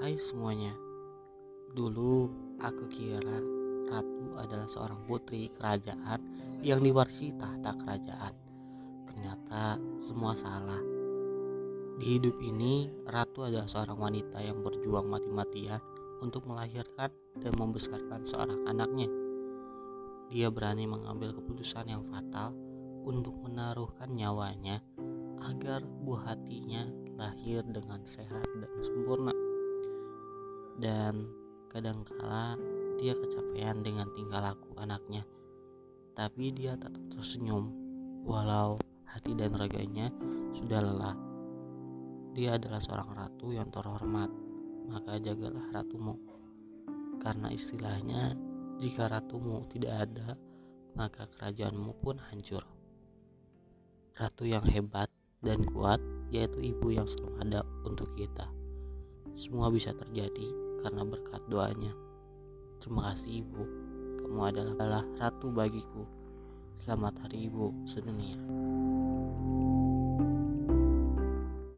Hai semuanya, dulu aku kira Ratu adalah seorang putri kerajaan yang diwarisi tahta kerajaan. Ternyata semua salah. Di hidup ini, Ratu adalah seorang wanita yang berjuang mati-matian untuk melahirkan dan membesarkan seorang anaknya. Dia berani mengambil keputusan yang fatal untuk menaruhkan nyawanya agar buah hatinya lahir dengan sehat dan sempurna dan kadangkala dia kecapean dengan tingkah laku anaknya. Tapi dia tetap tersenyum walau hati dan raganya sudah lelah. Dia adalah seorang ratu yang terhormat maka jagalah ratumu. Karena istilahnya jika ratumu tidak ada maka kerajaanmu pun hancur. Ratu yang hebat dan kuat yaitu ibu yang selalu ada untuk kita. Semua bisa terjadi karena berkat doanya. Terima kasih Ibu, kamu adalah, ratu bagiku. Selamat Hari Ibu sedunia.